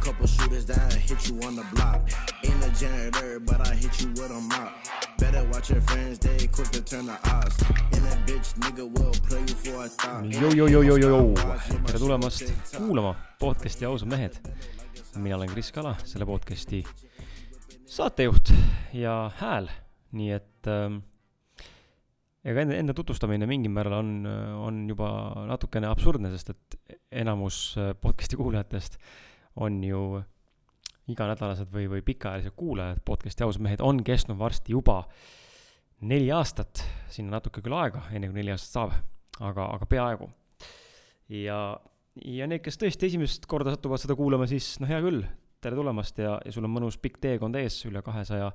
couple shooters that hit you on the block. Ain't a janitor, but I hit you with a mop. Better watch your friends, they quick to turn the odds. And a bitch nigga will play you for a thought. Jõu-jõu-jõu-jõu-jõu, tere tulemast kuulama podcasti Ausad mehed. mina olen Kris Kala, selle podcasti saatejuht ja hääl, nii et ähm, ega enda, enda tutvustamine mingil määral on, on juba natukene absurdne, sest et enamus äh, podcast'i kuulajatest on ju iganädalased või, või pikaajalised kuulajad, podcast'i ausad mehed on kestnud varsti juba neli aastat, sinna natuke küll aega, enne kui neli aastat saab, aga, aga peaaegu. ja, ja need, kes tõesti esimest korda satuvad seda kuulama, siis no hea küll, tere tulemast ja, ja sul on mõnus pikk teekond ees, üle kahesaja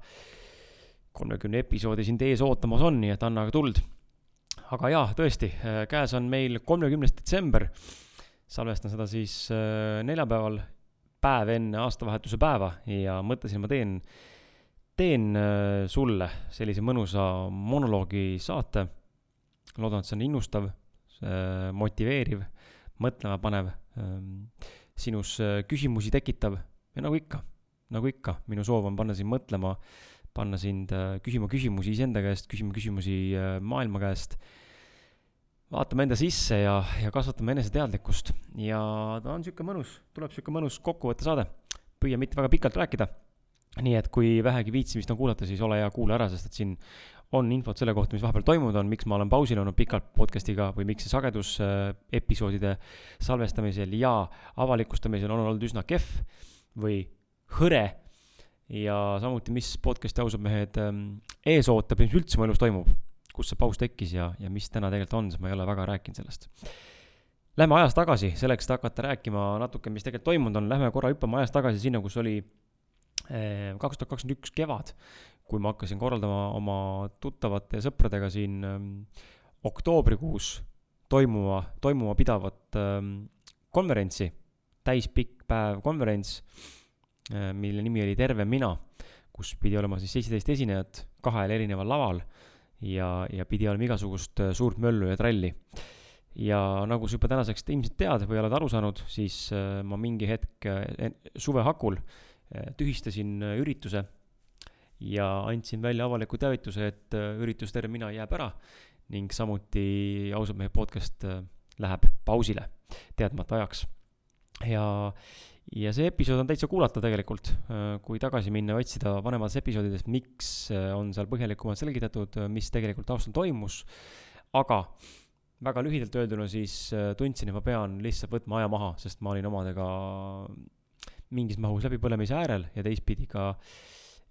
kolmekümne episoodi sind ees ootamas on, nii et anna aga tuld. aga jaa, tõesti, käes on meil kolmekümnes detsember, salvestan seda siis äh, neljapäeval, päev enne aastavahetuse päeva ja mõtlesin, ma teen, teen äh, sulle sellise mõnusa monoloogi saate. loodan, et see on innustav, motiveeriv, mõtlema panev, ähm, sinus äh, küsimusi tekitav ja nagu ikka, nagu ikka, minu soov on panna sind mõtlema, panna sind äh, küsima küsimusi iseenda käest, küsima küsimusi äh, maailma käest, vaatame enda sisse ja, ja kasvatame eneseteadlikkust ja ta on niisugune mõnus, tuleb niisugune mõnus kokkuvõtte saade. püüan mitte väga pikalt rääkida, nii et kui vähegi viitsimist on kuulata, siis ole hea, kuula ära, sest et siin on infot selle kohta, mis vahepeal toimunud on, miks ma olen pausil olnud pikalt podcast'iga või miks see sagedus äh, episoodide salvestamisel ja avalikustamisel on olnud üsna kehv või hõre. Ja samuti, mis podcast'i ausad mehed ähm, ees ootab ja mis üldse mu elus toimub, kus see paus tekkis ja, ja mis täna tegelikult on, sest ma ei ole väga rääkinud sellest. Lähme ajas tagasi, selleks, et hakata rääkima natuke, mis tegelikult toimunud on, lähme korra hüppame ajas tagasi sinna, kus oli äh, kaks tuhat kakskümmend üks kevad, kui ma hakkasin korraldama oma tuttavate ja sõpradega siin ähm, oktoobrikuus toimuma, toimuma pidavat ähm, konverentsi täispikk päev konverents, äh, mille nimi oli Terve mina, kus pidi olema siis seitseteist esinejat kahel erineval laval ja, ja pidi olema igasugust äh, suurt möllu ja tralli. ja nagu sa juba tänaseks ilmselt tead või oled aru saanud, siis äh, ma mingi hetk suve hakul tühistasin ürituse ja andsin välja avaliku teavituse, et üritus Terve mina jääb ära ning samuti ausad mehed podcast läheb pausile teadmata ajaks ja, ja see episood on täitsa kuulata tegelikult, äh, kui tagasi minna ja otsida vanemates episoodides, miks äh, on seal põhjalikumalt selgitatud, äh, mis tegelikult taustal toimus, aga väga lühidalt öelduna siis tundsin, et ma pean lihtsalt võtma aja maha, sest ma olin omadega mingis mahus läbipõlemise äärel ja teistpidi ka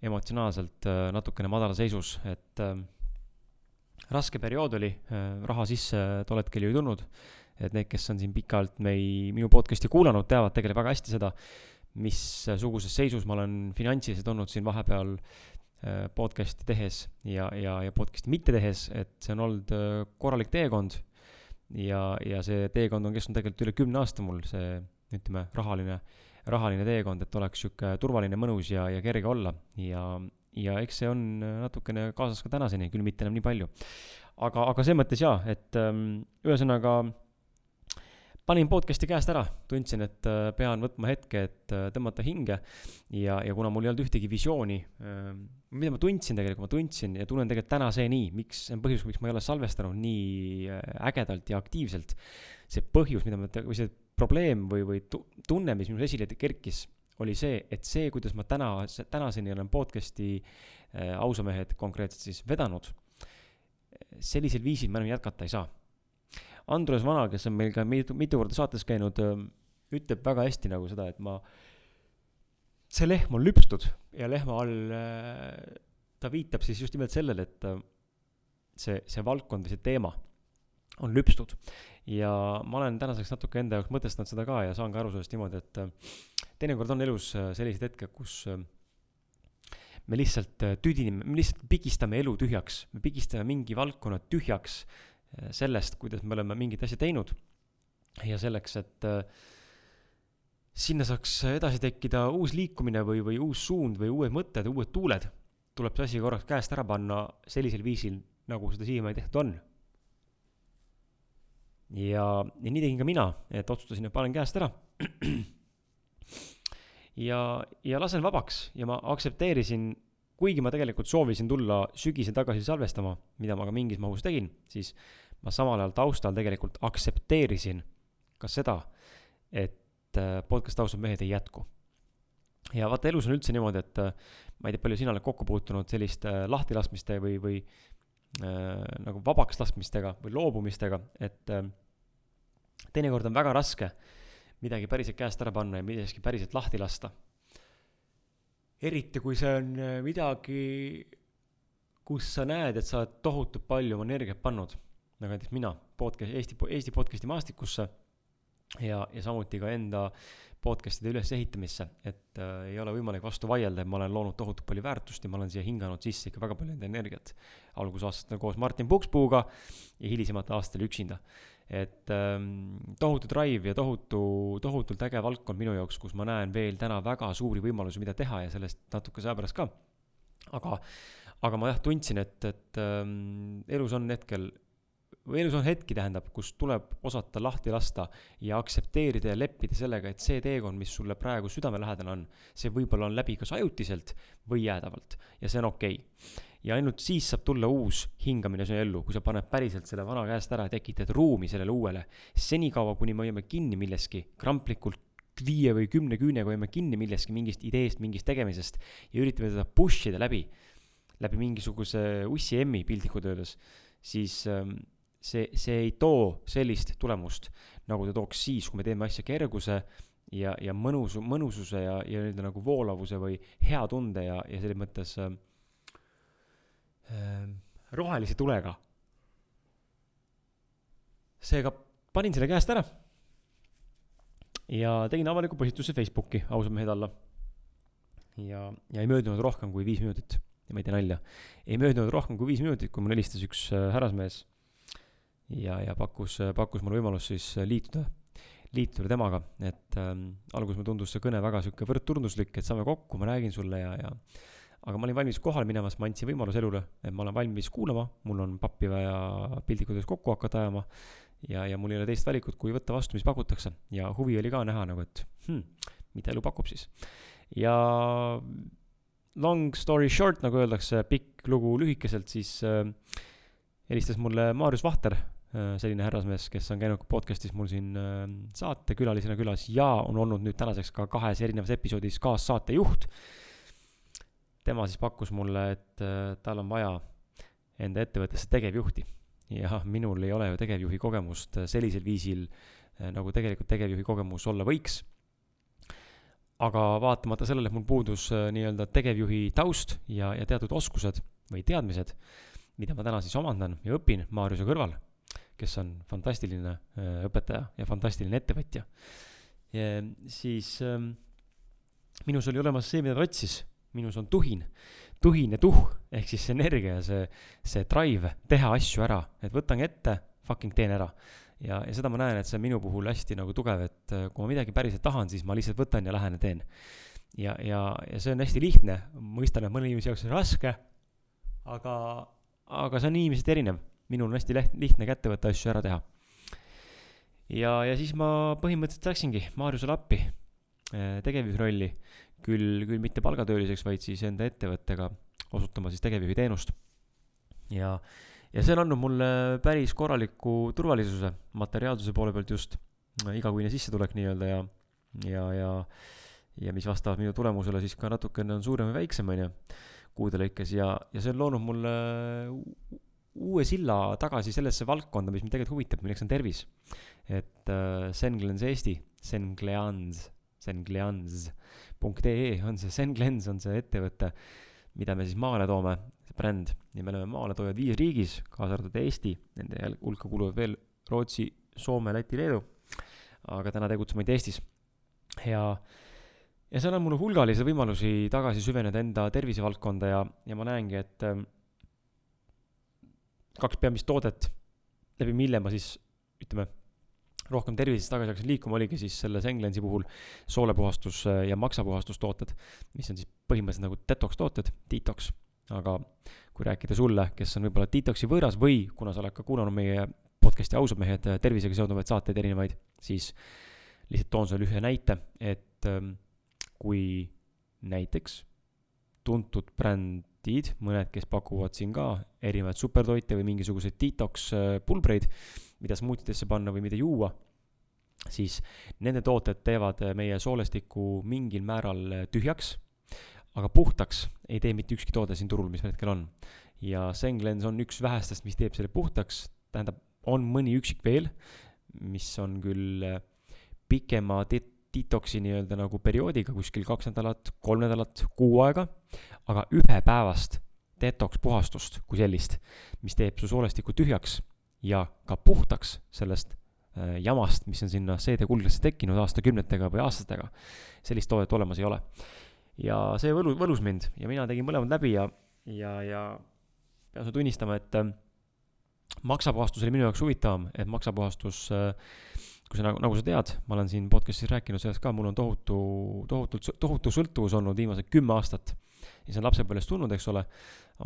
emotsionaalselt natukene madalseisus, et äh, raske periood oli, raha sisse tol hetkel ju ei tulnud. Et need, kes on siin pikalt mei-, minu podcast'i kuulanud, teavad tegelikult väga hästi seda, missuguses seisus ma olen finantsiliselt olnud siin vahepeal äh, podcast'i tehes ja, ja, ja podcast'i mitte tehes, et see on olnud äh, korralik teekond. Ja, ja see teekond on kestnud tegelikult üle kümne aasta mul, see ütleme, rahaline, rahaline teekond, et oleks niisugune turvaline, mõnus ja, ja kerge olla. Ja, ja eks see on natukene kaasas ka tänaseni, küll mitte enam nii palju. aga, aga selles mõttes jaa, et ähm, ühesõnaga panin podcast'i käest ära, tundsin, et äh, pean võtma hetke, et äh, tõmmata hinge ja, ja kuna mul ei olnud ühtegi visiooni, ähm, mida ma tundsin tegelikult, ma tundsin ja tunnen tegelikult tänaseni, miks, see on põhjus, miks ma ei ole salvestanud nii äh, ägedalt ja aktiivselt, see põhjus, mida ma, või see probleem või, või tunne, mis minus esile kerkis, oli see, et see, kuidas ma täna, tänaseni olen podcast'i äh, ausamehed konkreetselt siis vedanud, sellisel viisil ma enam jätkata ei saa Andrus Vana, kes on meil ka mitu, mitu korda saates käinud, ütleb väga hästi nagu seda, et ma, see lehm on lüpstud ja lehma all ta viitab siis just nimelt sellele, et see, see valdkond või see teema on lüpstud. Ja ma olen tänaseks natuke enda jaoks mõtestanud seda ka ja saan ka aru sellest niimoodi, et teinekord on elus sellised hetked, kus me lihtsalt tüdineme, me lihtsalt pigistame elu tühjaks, me pigistame mingi valdkonna tühjaks sellest, kuidas me oleme mingit asja teinud ja selleks, et äh, sinna saaks edasi tekkida uus liikumine või, või uus suund või uued mõtted, uued tuuled, tuleb see asi korraks käest ära panna sellisel viisil, nagu seda siiamaani tehtud on. Ja, ja nii tegin ka mina, et otsustasin, et panen käest ära. ja, ja lasen vabaks ja ma aktsepteerisin, kuigi ma tegelikult soovisin tulla sügisel tagasi salvestama, mida ma ka mingis mahus tegin, siis ma samal ajal taustal tegelikult aktsepteerisin ka seda, et äh, podcast Ausad mehed ei jätku. ja vaata, elus on üldse niimoodi, et äh, ma ei tea, palju sina oled kokku puutunud selliste lahtilaskmiste või, või äh, nagu vabaks laskmistega või loobumistega, et äh, teinekord on väga raske midagi päriselt käest ära panna ja midagi päriselt lahti lasta. eriti, kui see on äh, midagi, kus sa näed, et sa oled tohutult palju oma energiat pannud, nagu näiteks mina, podcast, Eesti, Eesti podcast'i maastikusse ja, ja samuti ka enda podcast'ide ülesehitamisse, et äh, ei ole võimalik vastu vaielda, et ma olen loonud tohutult palju väärtust ja ma olen siia hinganud sisse ikka väga palju enda energiat. algusaastatel koos Martin Pukspuuga ja hilisematel aastatel üksinda et ähm, tohutu drive ja tohutu, tohutult äge valdkond minu jaoks, kus ma näen veel täna väga suuri võimalusi, mida teha ja sellest natuke aja pärast ka. aga, aga ma jah, tundsin, et, et ähm, elus on hetkel, või elus on hetki, tähendab, kus tuleb osata lahti lasta ja aktsepteerida ja leppida sellega, et see teekond, mis sulle praegu südamelähedane on, see võib-olla on läbi kas ajutiselt või jäädavalt ja see on okei okay ja ainult siis saab tulla uus hingamine sinu ellu, kui sa paned päriselt selle vana käest ära ja tekitad ruumi sellele uuele. senikaua, kuni me hoiame kinni milleski, kramplikult viie või kümne küünega hoiame kinni millestki, mingist ideest, mingist tegemisest ja üritame teda push ida läbi, läbi mingisuguse ussi emmi piltlikult öeldes, siis ähm, see, see ei too sellist tulemust, nagu ta tooks siis, kui me teeme asja kerguse ja, ja mõnus, mõnususe ja, ja nii-öelda nagu voolavuse või hea tunde ja, ja selles mõttes äh, Ehm, rohelise tulega. seega panin selle käest ära. ja tegin avaliku postituse Facebooki ausad mehed alla. ja, ja ei möödunud rohkem kui viis minutit ja ma ei tee nalja. ei möödunud rohkem kui viis minutit, kui mulle helistas üks äh, härrasmees ja, ja pakkus, äh, pakkus mulle võimalust siis äh, liituda, liituda temaga, et ähm, alguses mulle tundus see kõne väga sihuke võrdtunduslik, et saame kokku, ma räägin sulle ja, ja aga ma olin valmis kohale minema, sest ma andsin võimaluse elule, et ma olen valmis kuulama, mul on pappi vaja piltlikutes kokku hakata ajama ja, ja mul ei ole teist valikut, kui võtta vastu, mis pakutakse. ja huvi oli ka näha nagu, et hmm, mida elu pakub siis. ja long story short, nagu öeldakse, pikk lugu lühikeselt, siis äh, helistas mulle Maarjus Vahter äh,, selline härrasmees, kes on käinud podcast'is mul siin äh, saatekülalisena külas ja on olnud nüüd tänaseks ka kahes erinevas episoodis kaassaatejuht äh, tema siis pakkus mulle, et äh, tal on vaja enda ettevõttesse tegevjuhti. ja minul ei ole ju tegevjuhi kogemust äh, sellisel viisil, äh, nagu tegelikult tegevjuhi kogemus olla võiks. aga vaatamata sellele, et mul puudus nii-öelda tegevjuhi taust ja, ja teatud oskused või teadmised, mida ma täna siis omandan ja õpin Maarjuse kõrval, kes on fantastiline õpetaja ja fantastiline ettevõtja, siis ähm, minus oli olemas see, mida ta otsis minus on tuhin, tuhin ja tuh, ehk siis see energia ja see, see drive teha asju ära, et võtan ette, fucking teen ära. ja, ja seda ma näen, et see on minu puhul hästi nagu tugev, et äh, kui ma midagi päriselt tahan, siis ma lihtsalt võtan ja lähen ja teen. ja, ja, ja see on hästi lihtne, mõistan, et mõne inimese jaoks on raske, aga, aga see on inimeseti erinev. Minul on hästi leht-, lihtne kätte võtta asju ära teha. ja, ja siis ma põhimõtteliselt läksingi Maarjusele appi äh, tegevjuhrolli küll, küll mitte palgatööliseks, vaid siis enda ettevõttega osutama siis tegevjuhi teenust. ja, ja see on andnud mulle päris korraliku turvalisuse materiaalsuse poole pealt just, igakuine sissetulek nii-öelda ja, ja, ja, ja mis vastavalt minu tulemusele siis ka natukene on suurem või väiksem, on ju, kuude lõikes ja, ja see on loonud mulle uue silla tagasi sellesse valdkonda, mis mind tegelikult huvitab, milleks on tervis. et äh, Senglens Eesti, Sengleans, Sengleans .ee on see, Senglens on see ettevõte, mida me siis maale toome, see bränd, ja me oleme maaletoojad viies riigis, kaasa arvatud Eesti, nende hulka kuuluvad veel Rootsi, Soome, Läti, Leedu, aga täna tegutseme ainult Eestis. ja, ja see annab mulle hulgaliselt võimalusi tagasi süveneda enda tervisevaldkonda ja, ja ma näengi, et ähm, kaks peamist toodet, läbi mille ma siis ütleme, rohkem tervisest tagasi hakkasin liikuma, oligi siis selle Senglensi puhul soolepuhastus äh, ja maksapuhastustooted, mis on siis põhimõtteliselt nagu detox tooted, detox. aga kui rääkida sulle, kes on võib-olla detox'i võõras või kuna sa oled ka kuulanud meie podcast'i ausad mehed äh, tervisega seonduvaid saateid erinevaid, siis lihtsalt toon sulle ühe näite, et ähm, kui näiteks tuntud brändid, mõned, kes pakuvad siin ka erinevaid supertoite või mingisuguseid detox äh, pulbreid, mida smuutidesse panna või mida juua, siis nende tooted teevad äh, meie soolestiku mingil määral tühjaks, aga puhtaks ei tee mitte ükski toode siin turul, mis hetkel on. ja Senglens on üks vähestest, mis teeb selle puhtaks, tähendab, on mõni üksik veel, mis on küll pikema det-, detoksi nii-öelda nagu perioodiga, kuskil kaks nädalat, kolm nädalat, kuu aega, aga ühepäevast detoks puhastust kui sellist, mis teeb su soolestiku tühjaks ja ka puhtaks sellest äh, jamast, mis on sinna seedekulglasse tekkinud aastakümnetega või aastatega, sellist toodet olemas ei ole. ja see võlu-, võlus mind ja mina tegin mõlemad läbi ja, ja, ja pean sulle tunnistama, et äh, maksapuhastus oli minu jaoks huvitavam, et maksapuhastus äh, kui sa nagu, nagu sa tead, ma olen siin podcast'is rääkinud sellest ka, mul on tohutu, tohutult, tohutu sõltuvus olnud viimased kümme aastat. ja see on lapsepõlvest tulnud, eks ole,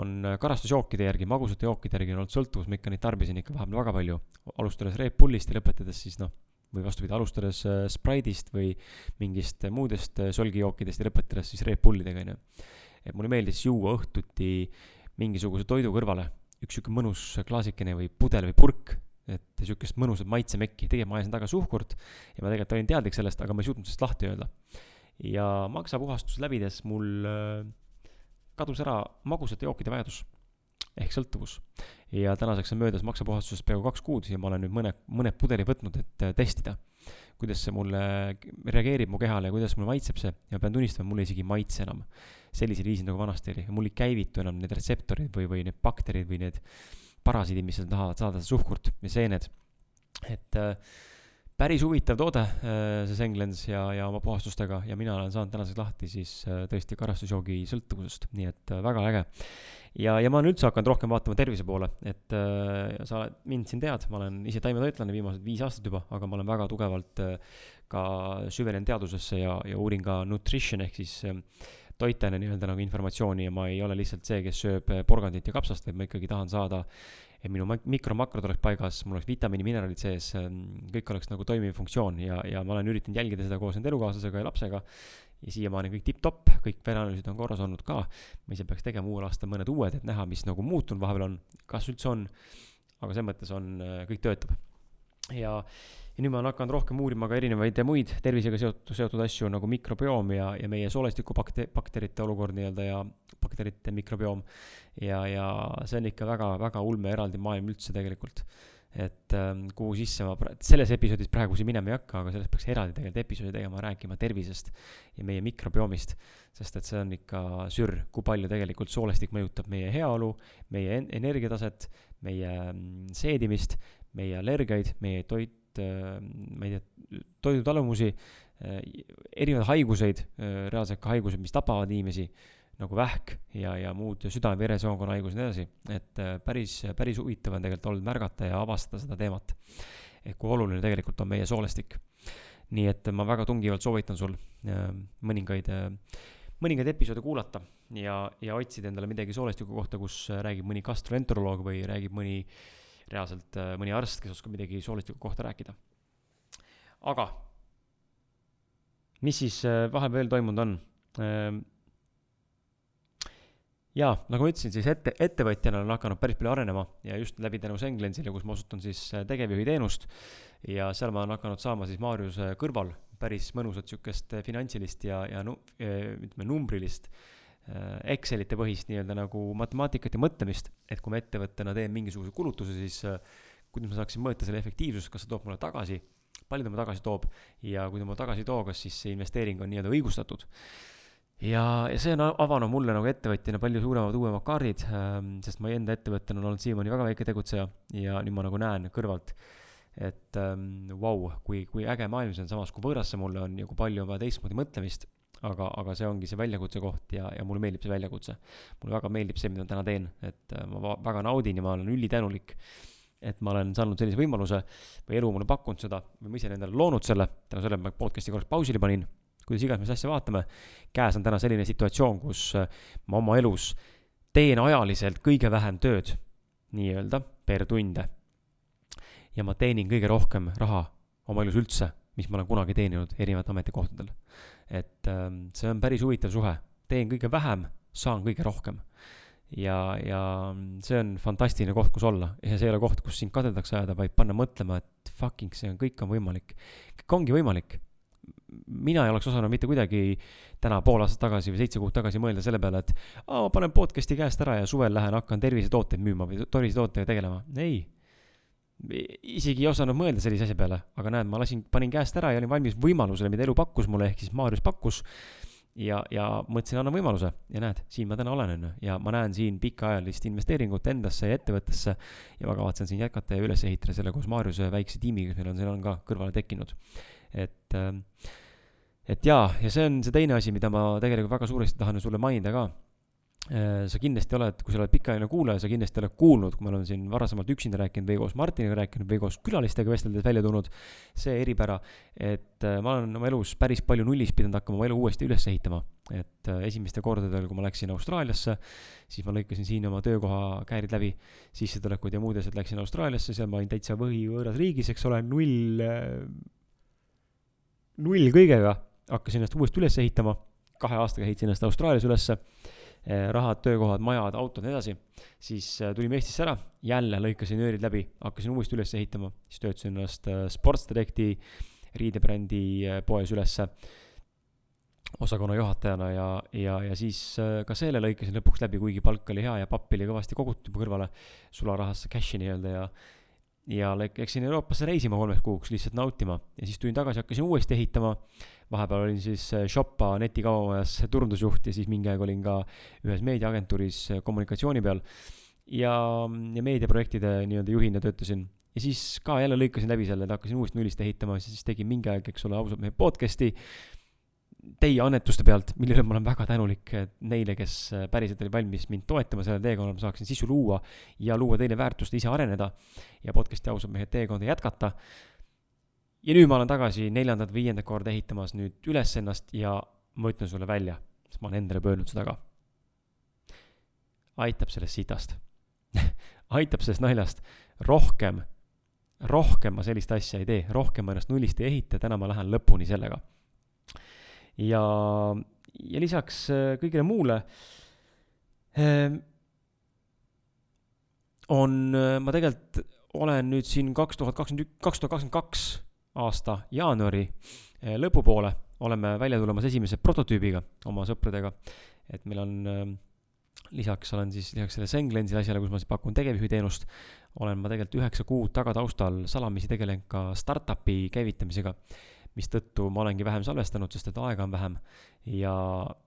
on äh, karastusjookide järgi, magusate jookide järgi on olnud sõltuvus, ma ikka neid tarbisin ikka vahepeal väga palju. alustades Red Bullist ja lõpetades siis noh, või vastupidi, alustades äh, Sprite'ist või mingist muudest äh, solgijookidest ja lõpetades siis Red Bullidega, on ju. et mulle meeldis juua õhtuti mingisuguse toidu kõrvale üks sihuke mõnus klaasikene või pudel või purk et sihukest mõnusat maitsemekki, tegelikult ma ajasin taga suhkurt ja ma tegelikult olin teadlik sellest, aga ma ei suutnud sellest lahti öelda. ja maksapuhastus läbides mul äh, kadus ära magusate jookide vajadus ehk sõltuvus. ja tänaseks on möödas maksapuhastusest peaaegu kaks kuud ja ma olen nüüd mõne, mõned pudeli võtnud, et äh, testida, kuidas see mulle reageerib mu kehale ja kuidas mulle maitseb see ja pean tunnistama, isegi ei maitse enam sellisel viisil, nagu vanasti oli, mul ei käivitu enam need retseptorid või, või need bakterid või need parasiidid, mis seal tahavad saada, suhkurt ja seened. et äh, päris huvitav toode, äh, see Senglens ja, ja oma puhastustega ja mina olen saanud tänaseks lahti siis äh, tõesti karastusjoogi sõltuvusest, nii et väga äge. ja, ja ma olen üldse hakanud rohkem vaatama tervise poole, et sa mind siin tead, ma olen ise taimetoitlane viimased viis aastat juba, aga ma olen väga tugevalt ka süvenenud teadusesse ja, ja uurin ka nutrition ehk siis toitaine nii-öelda nagu informatsiooni ja ma ei ole lihtsalt see, kes sööb eh, porgandit ja kapsast, vaid ma ikkagi tahan saada, et minu mikromakrod oleks paigas, mul oleks vitamiini, mineraalid sees, ehm, kõik oleks nagu toimiv funktsioon ja, ja ma olen üritanud jälgida seda koos enda elukaaslasega ja lapsega. ja siiamaani kõik tipp-topp, kõik vereanalüüsid on korras olnud ka. ma ise peaks tegema uuel aastal mõned uued, et näha, mis nagu muutunud vahepeal on, kas üldse on. aga selles mõttes on, eh, kõik töötab. ja ja nüüd ma olen hakanud rohkem uurima ka erinevaid muid tervisega seotud, seotud asju nagu mikrobioom ja, ja meie soolestikubakte-, bakterite olukord nii-öelda ja bakterite mikrobioom. ja, ja see on ikka väga, väga ulme eraldi maailm üldse tegelikult. et ähm, kuhu sisse ma pra-, selles episoodis praegu siin minema ei hakka, aga sellest peaks eraldi tegelikult episoodi tegema, rääkima tervisest ja meie mikrobioomist. sest et see on ikka sür, kui palju tegelikult soolestik mõjutab meie heaolu, meie energiataset, meie mm, seedimist, meie allergiaid, meie toit, Äh, ma ei tea, toidutalumusi, äh, erinevaid haiguseid, äh, reaalselt ka haigused, mis tapavad inimesi, nagu vähk ja, ja muud südame-veresoonkonna haigused ja nii edasi. et päris, päris huvitav on tegelikult olnud märgata ja avastada seda teemat. et kui oluline tegelikult on meie soolestik. nii et ma väga tungivalt soovitan sul mõningaid, mõningaid episoode kuulata ja, ja otsida endale midagi soolestiku kohta, kus räägib mõni gastroenteroloog või räägib mõni äh, reaalselt äh, mõni arst, kes oskab midagi soolistiku kohta rääkida. aga mis siis äh, vahepeal toimunud on? Ähm, jaa, nagu ma ütlesin, siis ette, ettevõtjana olen hakanud päris palju arenema ja just läbi tänu Senglensile, kus ma osutan siis äh, tegevjuhi teenust. ja seal ma olen hakanud saama siis Maarjuse kõrval päris mõnusat sihukest finantsilist ja, ja nu-, ütleme numbrilist Äh, Excelite põhist nii-öelda nagu matemaatikat ja mõtlemist, et kui ma ettevõttena teen mingisuguse kulutuse, siis äh, kuidas ma saaksin mõõta selle efektiivsust, kas see toob mulle tagasi, palju ta mulle tagasi toob ja kui ta mulle tagasi ei too, kas siis see investeering on nii-öelda õigustatud. ja, ja see on avanud mulle nagu ettevõtjana palju suuremad, uuemad kaardid, ähm, sest ma enda ettevõttena olen olnud siiamaani väga väike tegutseja ja nüüd ma nagu näen kõrvalt, et ähm, vau um, wow,, kui, kui äge maailm see on, samas kui võõras see mulle on ja kui palju on vaja teistmoodi mõtlemist aga, aga see ongi see väljakutse koht ja, ja mulle meeldib see väljakutse. mulle väga meeldib see, mida ma täna teen, et äh, ma väga naudin ja ma olen ülitänulik, et ma olen saanud sellise võimaluse või elu mulle pakkunud seda või ma ise endale loonud selle, tänu sellele ma podcast'i korraks pausile panin, kuidas iganes me seda asja vaatame, käes on täna selline situatsioon, kus äh, ma oma elus teen ajaliselt kõige vähem tööd, nii-öelda, per tunde. ja ma teenin kõige rohkem raha oma elus üldse, mis ma olen kunagi teeninud erinevatel ametikohtadel et ähm, see on päris huvitav suhe, teen kõige vähem, saan kõige rohkem. ja, ja see on fantastiline koht, kus olla ja see ei ole koht, kus sind kadedaks ajada, vaid panna mõtlema, et fucking see on, kõik on võimalik. kõik ongi võimalik mina ei oleks osanud mitte kuidagi täna pool aastat tagasi või seitse kuud tagasi mõelda selle peale, et aa, ma panen podcast'i käest ära ja suvel lähen hakkan tervisetooteid müüma või tervisetootega tegelema. ei. Isegi ei osanud mõelda sellise asja peale, aga näed, ma lasin, panin käest ära ja olin valmis võimalusele, mida elu pakkus mulle, ehk siis Maarjus pakkus. ja, ja mõtlesin, annan võimaluse ja näed, siin ma täna olen, on ju, ja ma näen siin pikaajalist investeeringut endasse ja ettevõttesse. ja ma kavatsen siin jätkata ja üles ehitada selle koos Maarjuse väikse tiimiga, kes meil on, seal on ka kõrvale tekkinud et, ähm, et jaa, ja see on see teine asi, mida ma tegelikult väga suuresti tahan sulle mainida ka. Äh, sa kindlasti oled, kui sa oled pikaajaline kuulaja, sa kindlasti oled kuulnud, kui me oleme siin varasemalt üksinda rääkinud või koos Martiniga rääkinud või koos külalistega vesteldes välja tulnud, see eripära, et äh, ma olen oma elus päris palju nullist pidanud hakkama oma elu uuesti üles ehitama. et äh, esimestel kordadel, kui ma läksin Austraaliasse, siis ma lõikasin siin oma töökoha käärid läbi, sissetulekud ja muud asjad, läksin Austraaliasse, seal ma olin täitsa võhi võõras riigis, eks ole, null null kõigega hakkasin ennast uuesti üles ehitama, kahe aastaga ehitasin ennast Austraalias ülesse, rahad, töökohad, majad, autod nii edasi, siis eh, tulime Eestisse ära, jälle lõikasin nöörid läbi, hakkasin uuesti üles ehitama, siis töötasin ennast eh, Sports Directi riidebrändi poes ülesse osakonna juhatajana ja, ja, ja siis ka selle lõikasin lõpuks läbi, kuigi palk oli hea ja pappi oli kõvasti kogutud juba kõrvale, sularahasse cash'i nii-öelda ja ja läksin Euroopasse reisima kolmeks kuuks lihtsalt nautima ja siis tulin tagasi, hakkasin uuesti ehitama. Vahepeal olin siis äh, Shoppa netikaubamajas turundusjuht ja siis mingi aeg olin ka ühes meediaagentuuris äh, kommunikatsiooni peal. ja, ja meediaprojektide nii-öelda juhina töötasin ja siis ka jälle lõikasin läbi selle, et hakkasin uuesti nullist ehitama, siis tegin mingi aeg, eks ole, ausalt mehe podcast'i teie annetuste pealt, mille üle ma olen väga tänulik neile, kes äh, päriselt olid valmis mind toetama sellel teekonnal, ma saaksin sisu luua ja luua teile väärtust, ise areneda ja podcast'i ausad mehed teekonda jätkata. Ja nüüd ma olen tagasi neljandat, viiendat korda ehitamas nüüd üles ennast ja ma ütlen sulle välja, sest ma olen endale öelnud seda ka. aitab sellest sitast. Aitab sellest naljast, rohkem, rohkem ma sellist asja ei tee, rohkem ma ennast nullist ei ehita, täna ma lähen lõpuni sellega. Ja, ja lisaks äh, kõigele muule ähm, on, äh, ma tegelikult olen nüüd siin kaks tuhat kakskümmend üks, kaks tuhat kakskümmend kaks aasta jaanuari äh, lõpupoole oleme välja tulemas esimese prototüübiga oma sõpradega. et meil on ähm, lisaks olen siis, lisaks sellele Senglensi asjale, kus ma siis pakun tegevjuhiteenust, olen ma tegelikult üheksa kuud tagataustal salamisi tegelenud ka startup'i käivitamisega mistõttu ma olengi vähem salvestanud, sest et aega on vähem. ja,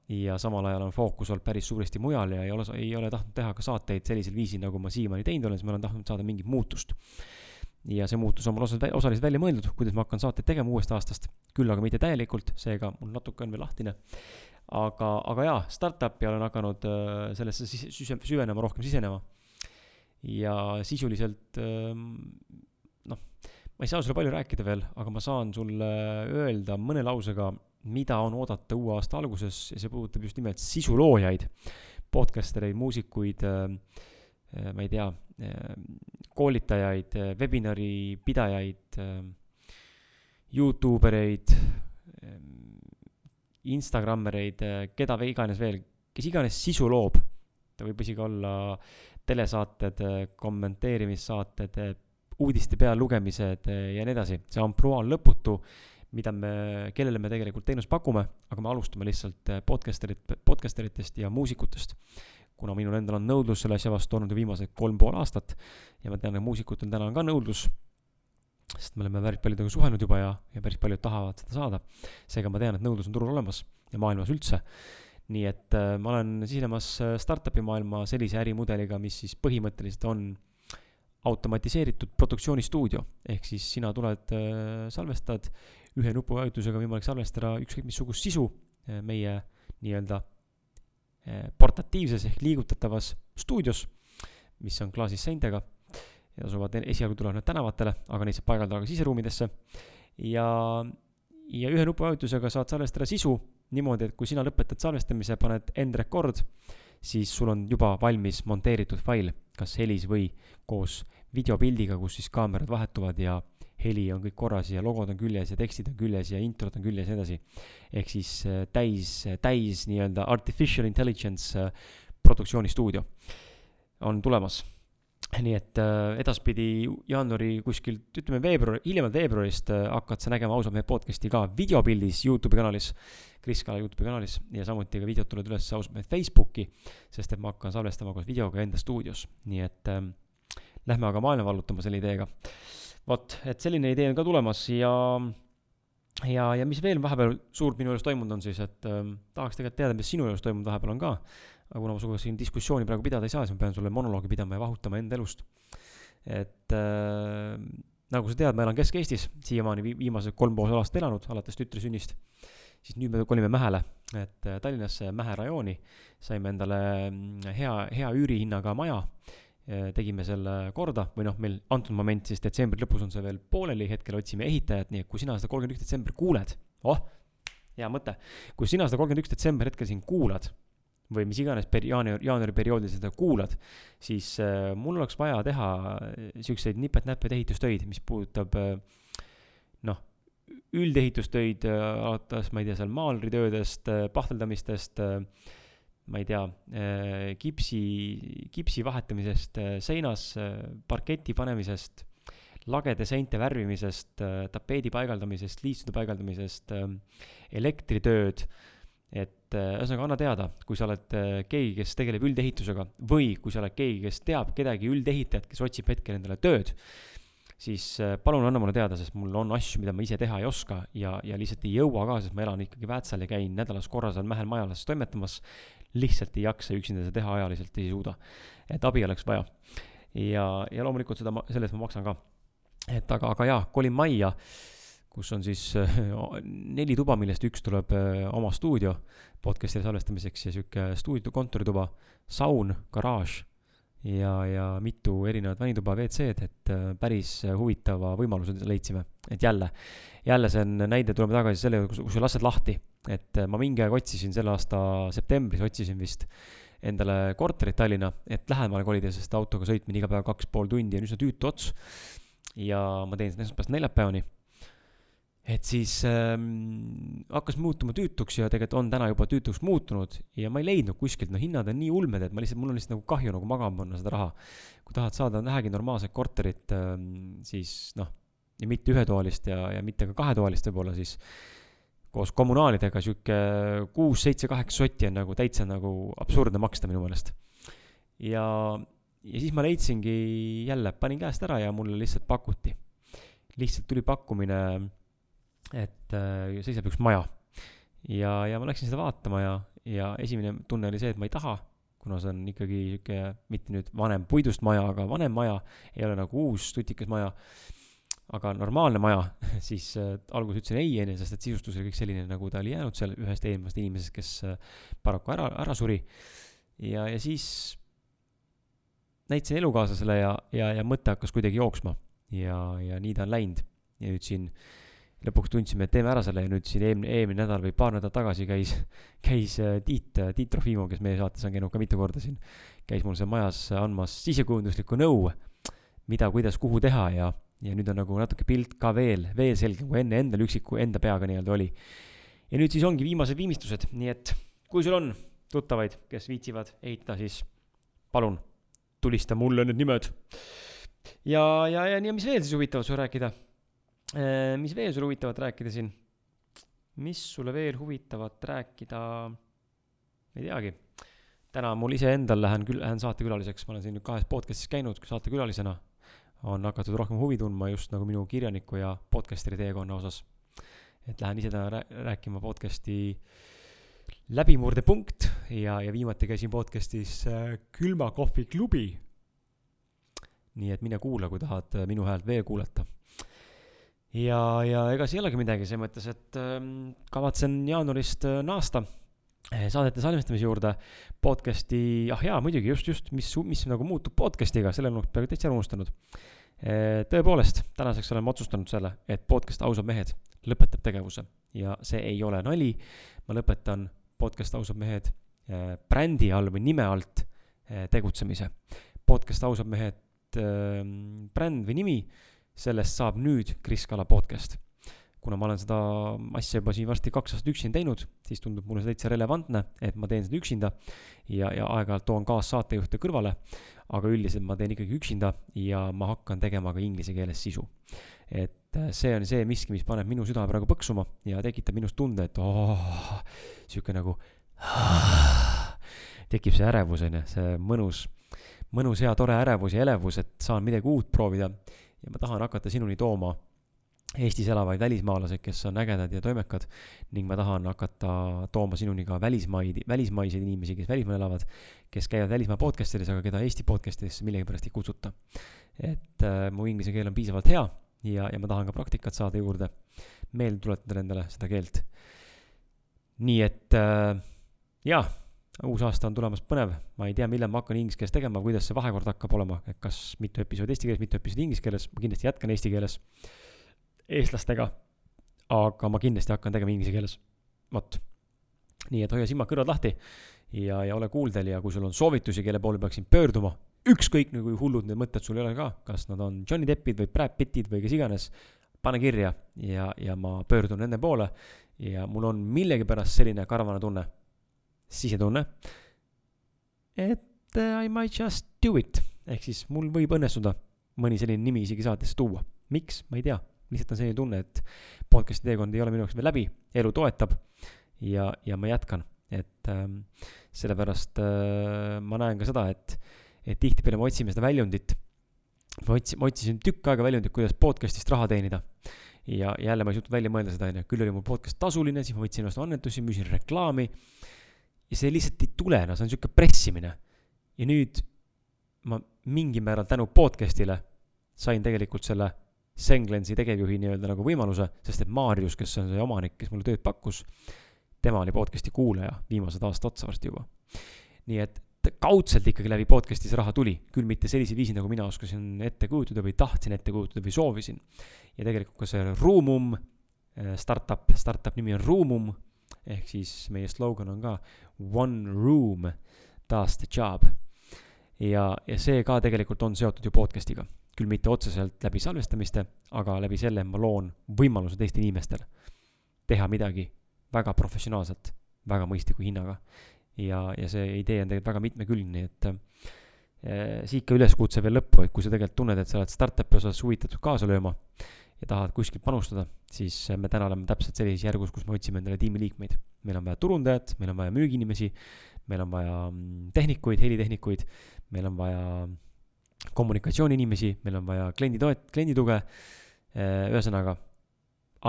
ja samal ajal on fookus olnud päris suuresti mujal ja ei ole, ei ole tahtnud teha ka saateid sellisel viisil, nagu ma siiamaani teinud olen, siis ma olen tahtnud saada mingit muutust. Ja see muutus on mul osaliselt, osaliselt välja mõeldud, kuidas ma hakkan saateid tegema uuest aastast, küll aga mitte täielikult, seega mul natuke on veel lahtine. aga, aga jaa, startup'i olen hakanud äh, sellesse süvenema, rohkem sisenema. ja sisuliselt ähm, noh ma ei saa sulle palju rääkida veel, aga ma saan sulle öelda mõne lausega, mida on oodata uue aasta alguses ja see puudutab just nimelt sisuloojaid, podcastereid, muusikuid, äh, ma ei tea, äh, koolitajaid, äh, webinari pidajaid, Youtube ereid, Instagrammereid, keda või iganes veel, kes iganes sisu loob, ta võib isegi olla telesaated, kommenteerimissaated, uudiste pealugemised eh, ja nii edasi, see ampluaa on lõputu, mida me, kellele me tegelikult teenust pakume, aga me alustame lihtsalt eh, podcasterit, podcasteritest ja muusikutest. Kuna minul endal on nõudlus selle asja vastu olnud ju viimased kolm pool aastat ja ma tean, et muusikutel täna on ka nõudlus, sest me oleme päris paljudega suhelnud juba ja, ja päris paljud tahavad seda saada. seega ma tean, et nõudlus on turul olemas ja maailmas üldse nii et äh, ma olen sisenemas startup'i maailma sellise ärimudeliga, mis siis põhimõtteliselt on automatiseeritud produktsioonistuudio, ehk siis sina tuled, äh, salvestad, ühe nupuvajutusega võimalik salvestada ükskõik missugust sisu äh, meie nii-öelda äh, portatiivses ehk liigutatavas stuudios, mis on klaasist seintega ja asuvad, esialgu tulevad nad tänavatele, aga neid saab paigaldada ka siseruumidesse. ja, ja ühe nupuvajutusega saad salvestada sisu niimoodi, et kui sina lõpetad salvestamise, paned end record siis sul on juba valmis monteeritud fail, kas helis või koos videopildiga, kus siis kaamerad vahetuvad ja heli on kõik korras ja logod on küljes ja tekstid on küljes ja introd on küljes ja nii edasi. ehk siis äh, täis, täis nii-öelda artificial intelligence äh, produktsioonistuudio on tulemas nii et äh, edaspidi jaanuari kuskilt, ütleme veebruar, hiljemalt veebruarist äh, hakkad sa nägema ausalt mehe podcast'i ka videopildis Youtube'i kanalis, Kris Kala Youtube'i kanalis ja samuti ka videod tulevad üles ausalt mehed Facebooki, sest et ma hakkan salvestama koos videoga enda stuudios, nii et äh, lähme aga maailma vallutama selle ideega. Vot, et selline idee on ka tulemas ja ja, ja mis veel vahepeal suurt minu elus toimunud on siis, et äh, tahaks tegelikult teada, mis sinu elus toimunud vahepeal on ka aga kuna ma sinuga siin diskussiooni praegu pidada ei saa, siis ma pean sulle monoloogi pidama ja vahutama enda elust. et äh, nagu sa tead, ma elan Kesk-Eestis, siiamaani vi-, viimased kolm pool aastat elanud, alates tütre sünnist. siis nüüd me kolime Mähele, et äh, Tallinnasse Mähe rajooni, saime endale mm, hea, hea üürihinnaga maja tegime selle korda või noh, meil antud moment siis detsembri lõpus on see veel pooleli, hetkel otsime ehitajat, nii et kui sina seda kolmkümmend üks detsember kuuled, oh, hea mõte, kui sina seda kolmkümmend üks detsember hetkel siin kuulad või mis iganes per-, jaanuari, jaanuari perioodil seda kuulad, siis äh, mul oleks vaja teha äh, siukseid nipet-näpet ehitustöid, mis puudutab äh, noh, üldehitustöid äh, alates, ma ei tea, seal maalritöödest äh,, pahteldamistest äh,, ma ei tea äh,, kipsi, kipsi vahetamisest äh, seinas äh,, parketi panemisest, lagede seinte värvimisest tapeedi paigaldamisest, liistude paigaldamisest elektritööd et ühesõnaga, anna teada, kui sa oled keegi, kes tegeleb üldehitusega või kui sa oled keegi, kes teab kedagi üldehitajat, kes otsib hetkel endale tööd, siis palun anna mulle teada, sest mul on asju, mida ma ise teha ei oska ja, ja lihtsalt ei jõua ka, sest ma elan ikkagi Väätsal ja käin nädalas korra seal Mähel majalas toimetamas. Lihtsalt ei jaksa üksinda seda teha, ajaliselt ei suuda. et abi oleks vaja. ja, ja loomulikult seda ma, selle eest ma maksan ka. et aga, aga jaa, kolin majja kus on siis äh, neli tuba, millest üks tuleb äh, oma stuudio podcast'i salvestamiseks ja sihuke stuudio, kontorituba, saun, garaaž ja, ja mitu erinevat vänituba, WC-d, et äh, päris huvitava võimaluse leidsime. et jälle, jälle see on näide, tuleme tagasi selle juurde, kus sa lased lahti. et ma mingi aeg otsisin selle aasta septembris, otsisin vist endale korterit Tallinna, et lähemale kolida, sest autoga sõitmine iga päev kaks pool tundi on üsna tüütu ots. ja ma teen seda esmaspäevast neljapäevani et siis ähm, hakkas muutuma tüütuks ja tegelikult on täna juba tüütuks muutunud ja ma ei leidnud kuskilt, no hinnad on nii ulmed, et ma lihtsalt, mul on lihtsalt nagu kahju nagu magama panna seda raha. kui tahad saada vähegi normaalset korterit ähm,, siis noh, ja mitte ühetoalist ja, ja mitte ka kahetoalist võib-olla, siis koos kommunaalidega sihuke kuus, seitse, kaheksa sotti on nagu täitsa nagu absurdne maksta minu meelest. ja, ja siis ma leidsingi jälle, panin käest ära ja mulle lihtsalt pakuti. lihtsalt tuli pakkumine et äh, seisab üks maja. ja, ja ma läksin seda vaatama ja, ja esimene tunne oli see, et ma ei taha, kuna see on ikkagi sihuke mitte nüüd vanem puidust maja, aga vanem maja, ei ole nagu uus tutikas maja, aga normaalne maja, siis äh, alguses ütlesin ei, onju, sest et sisustus oli kõik selline, nagu ta oli jäänud seal ühest eelmisest inimesest, kes äh, paraku ära, ära suri. ja, ja siis näitasin elukaaslasele ja, ja, ja mõte hakkas kuidagi jooksma ja, ja nii ta on läinud. ja nüüd siin äh, lõpuks tundsime, et teeme ära selle ja nüüd siin eelmine, eelmine nädal või paar nädalat tagasi käis, käis äh, Tiit, äh, Tiit Trofimov, kes meie saates on käinud ka mitu korda siin, käis mul seal majas andmas sisekujunduslikku nõu, mida, kuidas, kuhu teha ja, ja nüüd on nagu natuke pilt ka veel, veel selgem kui enne endal üksiku enda peaga nii-öelda oli. ja nüüd siis ongi viimased viimistlused, nii et kui sul on tuttavaid, kes viitsivad ehitada, siis palun tulista mulle need nimed. ja, ja, ja, ja mis veel siis huvitavat sul rääkida Äh, mis veel sul huvitavat rääkida siin? mis sulle veel huvitavat rääkida? ei teagi. täna mul iseendal lähen küll, lähen saatekülaliseks, ma olen siin nüüd kahes podcast'is käinud saatekülalisena. on hakatud rohkem huvi tundma just nagu minu kirjaniku ja podcasteri teekonna osas. et lähen ise täna rääkima podcast'i läbimurdepunkt ja, ja viimati käisin podcast'is äh, Külma kohvi klubi. nii et mine kuula, kui tahad äh, minu häält veel kuulata ja, ja ega siis ei olegi midagi selles mõttes, et ähm, kavatsen jaanuarist äh, naasta äh, saadete salvestamise juurde, podcast'i, ah jaa, muidugi, just, just, mis, mis nagu muutub podcast'iga, selle olen peaaegu täitsa unustanud. Äh, tõepoolest, tänaseks oleme otsustanud selle, et podcast Ausad mehed lõpetab tegevuse ja see ei ole nali. ma lõpetan podcast Ausad mehed brändi all või nime alt tegutsemise. podcast Ausad mehed, ähm, bränd või nimi sellest saab nüüd Kris Kala podcast. kuna ma olen seda asja juba siin varsti kaks aastat üksinda teinud, siis tundub mulle see täitsa relevantne, et ma teen seda üksinda ja, ja aeg-ajalt toon kaassaatejuhte kõrvale, aga üldiselt ma teen ikkagi üksinda ja ma hakkan tegema ka inglise keeles sisu. et äh, see on see miski, mis paneb minu südame praegu põksuma ja tekitab minus tunde, et oh, sihuke nagu tekib see ärevus, on ju, see mõnus, mõnus hea tore ärevus ja elevus, et saan midagi uut proovida ja ma tahan hakata sinuni tooma Eestis elavaid välismaalasi, kes on ägedad ja toimekad ning ma tahan hakata tooma sinuni ka välismaid, välismaiseid inimesi, kes välismaal elavad, kes käivad välismaa podcast ides, aga keda Eesti podcast idesse millegipärast ei kutsuta. et äh, mu inglise keel on piisavalt hea ja, ja ma tahan ka praktikat saada juurde, meelde tuletada endale seda keelt. nii et äh, jaa uus aasta on tulemas põnev, ma ei tea, millal ma hakkan inglise keeles tegema, kuidas see vahekord hakkab olema, et kas mitu episoodi eesti keeles, mitu episoodi inglise keeles, ma kindlasti jätkan eesti keeles eestlastega, aga ma kindlasti hakkan tegema inglise keeles, vot. nii et hoia silmad-kõrvad lahti ja, ja ole kuuldel ja kui sul on soovitusi, kelle poole peaksin pöörduma, ükskõik nagu hullud need mõtted sul ei ole ka, kas nad on Johnny Deppid või Brad Pittid või kes iganes, pane kirja ja, ja ma pöördun nende poole. Ja mul on millegipärast selline karvane tunne sisetunne, et uh, I might just do it, ehk siis mul võib õnnestuda mõni selline nimi isegi saatesse tuua. miks, ma ei tea, lihtsalt on selline tunne, et podcast'i teekond ei ole minu jaoks veel läbi, elu toetab. Ja, ja ma jätkan, et ähm, sellepärast äh, ma näen ka seda, et, et tihtipeale me otsime seda väljundit, ma otsin, ma otsisin tükk aega väljundit, kuidas podcast'ist raha teenida. Ja jälle ma ei suutnud välja mõelda seda, on ju, küll oli mul podcast tasuline, siis ma võtsin vastu annetusi, müüsin reklaami ja see lihtsalt ei tule, no see on sihuke pressimine. ja nüüd ma mingil määral tänu podcast'ile sain tegelikult selle Senglensi tegevjuhi nii-öelda nagu võimaluse, sest et Maarjus, kes on see omanik, kes mulle tööd pakkus, tema oli podcast'i kuulaja viimased aasta otsa varsti juba. nii et kaudselt ikkagi läbi podcast'i see raha tuli, küll mitte sellisel viisil, nagu mina oskasin ette kujutada või tahtsin ette kujutada või soovisin. ja tegelikult ka see Ruumum, eh, startup, startup nimi on Ruumum ehk siis meie slogan on ka one room does the job. ja, ja see ka tegelikult on seotud ju podcast'iga, küll mitte otseselt läbi salvestamiste, aga läbi selle ma loon võimaluse teistel inimestel teha midagi väga professionaalselt, väga mõistliku hinnaga. ja, ja see idee on tegelikult väga mitmekülgne, et äh, siit ka üleskutse veel lõppu, et kui sa tegelikult tunned, et sa oled startup'i osas huvitatud kaasa lööma ja tahad kuskilt panustada, siis me täna oleme täpselt sellises järgus, kus me otsime endale tiimiliikmeid. meil on vaja turundajat, meil on vaja müügiinimesi, meil on vaja mm, tehnikuid, helitehnikuid, meil on vaja kommunikatsiooniinimesi, meil on vaja kliendi toet-, kliendi tuge, ühesõnaga,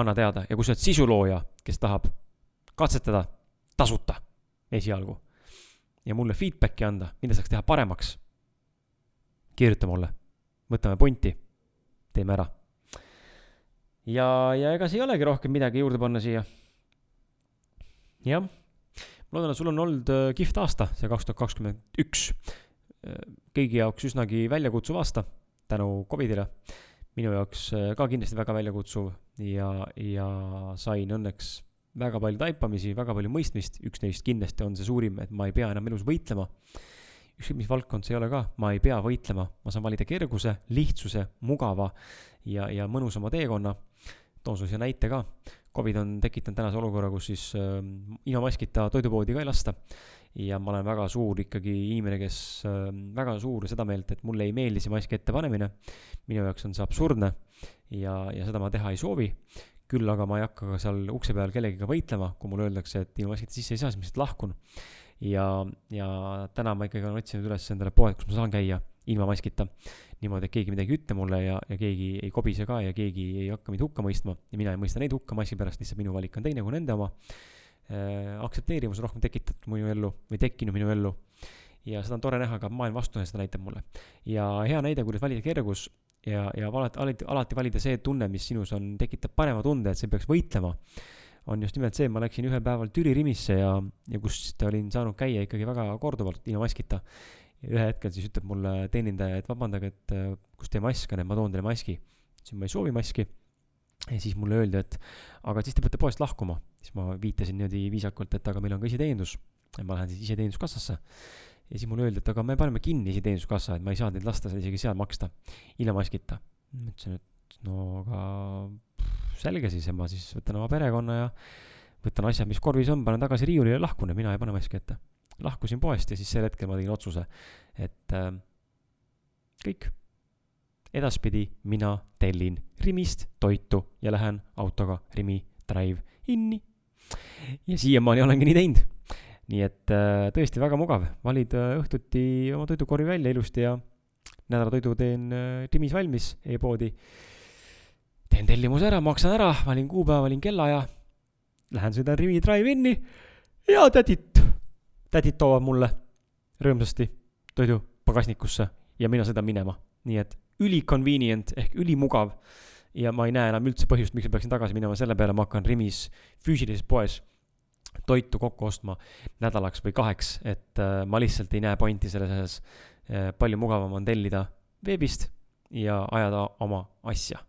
anna teada. Ja kui sa oled sisulooja, kes tahab katsetada tasuta esialgu. Ja mulle feedback'i anda, mida saaks teha paremaks, kirjuta mulle, võtame punti, teeme ära ja, ja ega ei olegi rohkem midagi juurde panna siia. jah, ma loodan, et sul on olnud äh, kihvt aasta, see kaks tuhat kakskümmend üks. Äh, kõigi jaoks üsnagi väljakutsuv aasta tänu Covidile. minu jaoks äh, ka kindlasti väga väljakutsuv ja, ja sain õnneks väga palju taipamisi, väga palju mõistmist, üks neist kindlasti on see suurim, et ma ei pea enam elus võitlema ükskõik mis valdkond see ei ole ka, ma ei pea võitlema, ma saan valida kerguse, lihtsuse, mugava ja, ja mõnusama teekonna. Toon sulle siia näite ka. Covid on tekitanud tänase olukorra, kus siis äh, ilma maskita toidupoodi ka ei lasta. ja ma olen väga suur ikkagi inimene, kes äh, väga suur seda meelt, et mulle ei meeldi see maski ettepanemine. minu jaoks on see absurdne ja, ja seda ma teha ei soovi küll aga ma ei hakka ka seal ukse peal kellegagi võitlema, kui mulle öeldakse, et ilma maskita sisse ei saa, siis ma lihtsalt lahkun ja, ja täna ma ikkagi olen otsinud üles endale poed, kus ma saan käia ilma maskita. Niimoodi, et keegi midagi ei ütle mulle ja, ja keegi ei kobise ka ja keegi ei hakka mind hukka mõistma ja mina ei mõista neid hukka maski pärast, lihtsalt minu valik on teine kui nende oma äh,. aktsepteerivus on rohkem tekitatud minu ellu või tekkinud minu ellu. ja seda on tore näha, ka maailm vastune seda näitab mulle. ja hea näide, kuidas valida kergus ja, ja alati, alati, alati valida see tunne, mis sinus on, tekitab parema tunde, et sa ei peaks võitlema on just nimelt see, ma läksin ühel päeval Türi Rimisse ja, ja kust olin saanud käia ikkagi väga korduvalt ilma maskita. Ühel hetkel siis ütleb mulle teenindaja, et vabandage, et äh, kus teie mask on, et ma toon teile maski. ütlesin, ma ei soovi maski. ja siis mulle öeldi, et aga siis te peate poest lahkuma. siis ma viitasin niimoodi viisakalt, et aga meil on ka iseteenindus. ma lähen siis iseteeninduskassasse. ja siis mulle öeldi, et aga me paneme kinni iseteeninduskassa, et ma ei saa teid lasta isegi seal maksta ilma maskita. ma ütlesin, et no aga selge siis ma siis võtan oma perekonna ja võtan asjad, mis korvis on, panen tagasi riiulile ja lahkun ja mina ei pane maski ette. Lahkusin poest ja siis sel hetkel ma tegin otsuse, et äh, kõik. edaspidi mina tellin Rimist toitu ja lähen autoga Rimi Drive-in'i. ja siiamaani olengi nii teinud. nii et äh, tõesti väga mugav, valid äh, õhtuti oma toidukorvi välja ilusti ja nädalatoidu teen äh, Rimis valmis e-poodi teen tellimuse ära, maksan ära, valin kuupäeva, valin kellaaja, lähen sõidan Rimi Drive-in'i ja tädid, tädid toovad mulle rõõmsasti toidu pagasnikusse ja mina sõidan minema. nii et üliconvenient ehk ülimugav ja ma ei näe enam üldse põhjust, miks ma peaksin tagasi minema, selle peale ma hakkan Rimis füüsilises poes toitu kokku ostma nädalaks või kaheks, et äh, ma lihtsalt ei näe pointi selles asjas äh,. palju mugavam on tellida veebist ja ajada oma asja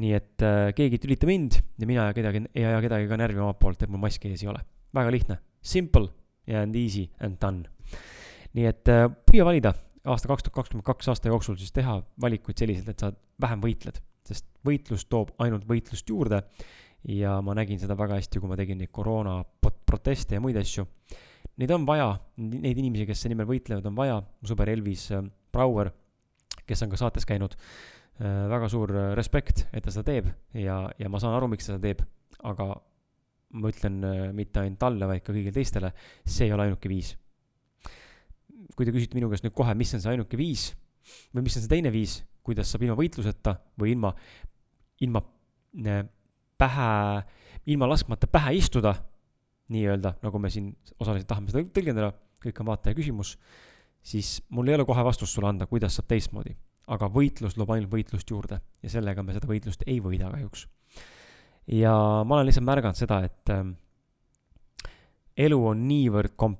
nii et äh, keegi ei tülita mind ja mina ja kedagi, ei aja kedagi ka närvi omalt poolt, et mul maski ees ei ole. väga lihtne, simple and easy and done. nii et äh, püüa valida aasta kaks tuhat kakskümmend kaks aasta jooksul siis teha valikuid selliselt, et sa vähem võitled, sest võitlus toob ainult võitlust juurde. ja ma nägin seda väga hästi, kui ma tegin neid koroona proteste ja muid asju. Neid on vaja, neid inimesi, kes selle nimel võitlevad, on vaja, mu sõber Elvis äh, Brouer, kes on ka saates käinud Äh, väga suur respekt, et ta seda teeb ja, ja ma saan aru, miks ta seda teeb, aga ma ütlen äh, mitte ainult talle, vaid ka kõigile teistele, see ei ole ainuke viis. kui te küsite minu käest nüüd kohe, mis on see ainuke viis või mis on see teine viis, kuidas saab ilma võitluseta või ilma, ilma pähe, ilma laskmata pähe istuda, nii-öelda, nagu me siin osaliselt tahame seda tõlgendada, kõik on vaataja küsimus, siis mul ei ole kohe vastust sulle anda, kuidas saab teistmoodi aga võitlus loob ainult võitlust juurde ja sellega me seda võitlust ei võida kahjuks. Ja ma olen lihtsalt märganud seda, et äh, elu on niivõrd kom-,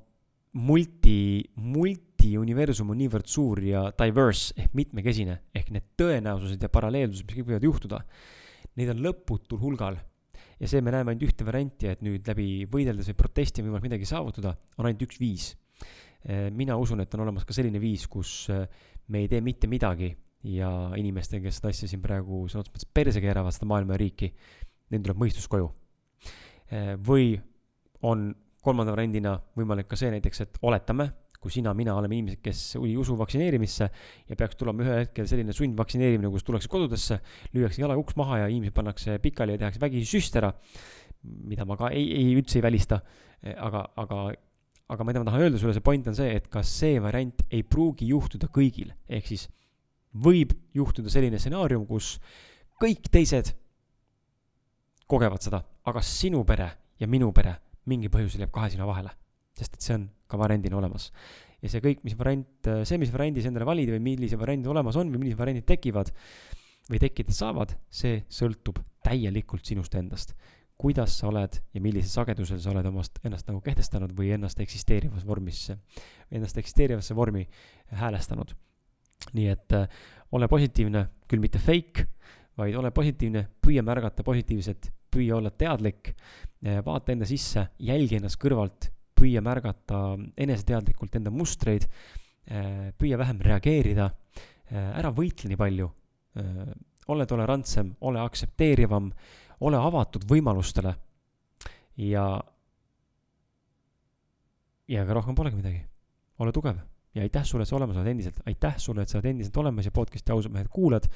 multi, multi-universum on niivõrd suur ja diverse ehk mitmekesine, ehk need tõenäosused ja paralleelsused, mis kõik võivad juhtuda, neid on lõputul hulgal. ja see, me näeme ainult ühte varianti, et nüüd läbi võideldes või protesti on võimalik midagi saavutada, on ainult üks viis. Äh, mina usun, et on olemas ka selline viis, kus äh, me ei tee mitte midagi ja inimestel, kes seda asja siin praegu sõna otseses mõttes perse keeravad, seda maailma ja riiki, neil tuleb mõistus koju. Eh, või on kolmanda variandina võimalik ka see näiteks, et oletame, kui sina, mina oleme inimesed, kes ei usu vaktsineerimisse ja peaks tulema ühel hetkel selline sundvaktsineerimine, kus tullakse kodudesse, lüüakse jalaga uks maha ja inimesed pannakse pikali ja tehakse vägisi süst ära, mida ma ka ei, ei üldse ei välista, eh, aga, aga aga mida ma tahan öelda sulle, see point on see, et kas see variant ei pruugi juhtuda kõigil, ehk siis võib juhtuda selline stsenaarium, kus kõik teised kogevad seda, aga sinu pere ja minu pere mingil põhjusel jääb kahe silma vahele. sest et see on ka variandina olemas. ja see kõik, mis variant, see, mis variandi sa endale valid või millised variandid olemas on või millised variandid tekivad või tekkida saavad, see sõltub täielikult sinust endast kuidas sa oled ja millisel sagedusel sa oled omast, ennast nagu kehtestanud või ennast eksisteerivas vormis, ennast eksisteerivasse vormi häälestanud. nii et äh, ole positiivne, küll mitte fake, vaid ole positiivne, püüa märgata positiivset, püüa olla teadlik, äh, vaata enda sisse, jälgi ennast kõrvalt, püüa märgata eneseteadlikult enda mustreid, äh, püüa vähem reageerida, äh, ära võitle nii palju, ole tolerantsem, ole aktsepteerivam ole avatud võimalustele ja, ja ega rohkem polegi midagi. ole tugev ja aitäh sulle, et sa olemas oled endiselt, aitäh sulle, et sa oled endiselt olemas ja podcast'i ausad mehed kuulad.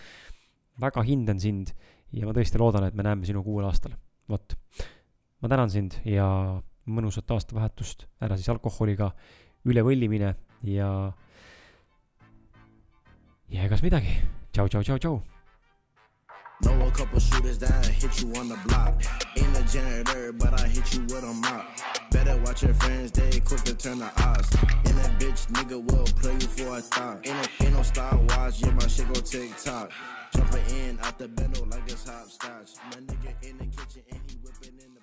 väga hindan sind ja ma tõesti loodan, et me näeme sinuga uuel aastal. vot, ma tänan sind ja mõnusat aastavahetust, ära siis alkoholiga üle võllimine ja, ja egas midagi. tšau, tšau, tšau, tšau Know a couple shooters that hit you on the block. Ain't a janitor, but I hit you with a mop. Better watch your friends, they quick to turn the odds. And that bitch nigga will play you for a thought. Ain't, a, ain't no Star Wars, yeah, my shit go tick tock. Jumping in out the bendo like it's hopscotch. My nigga in the kitchen and he whipping in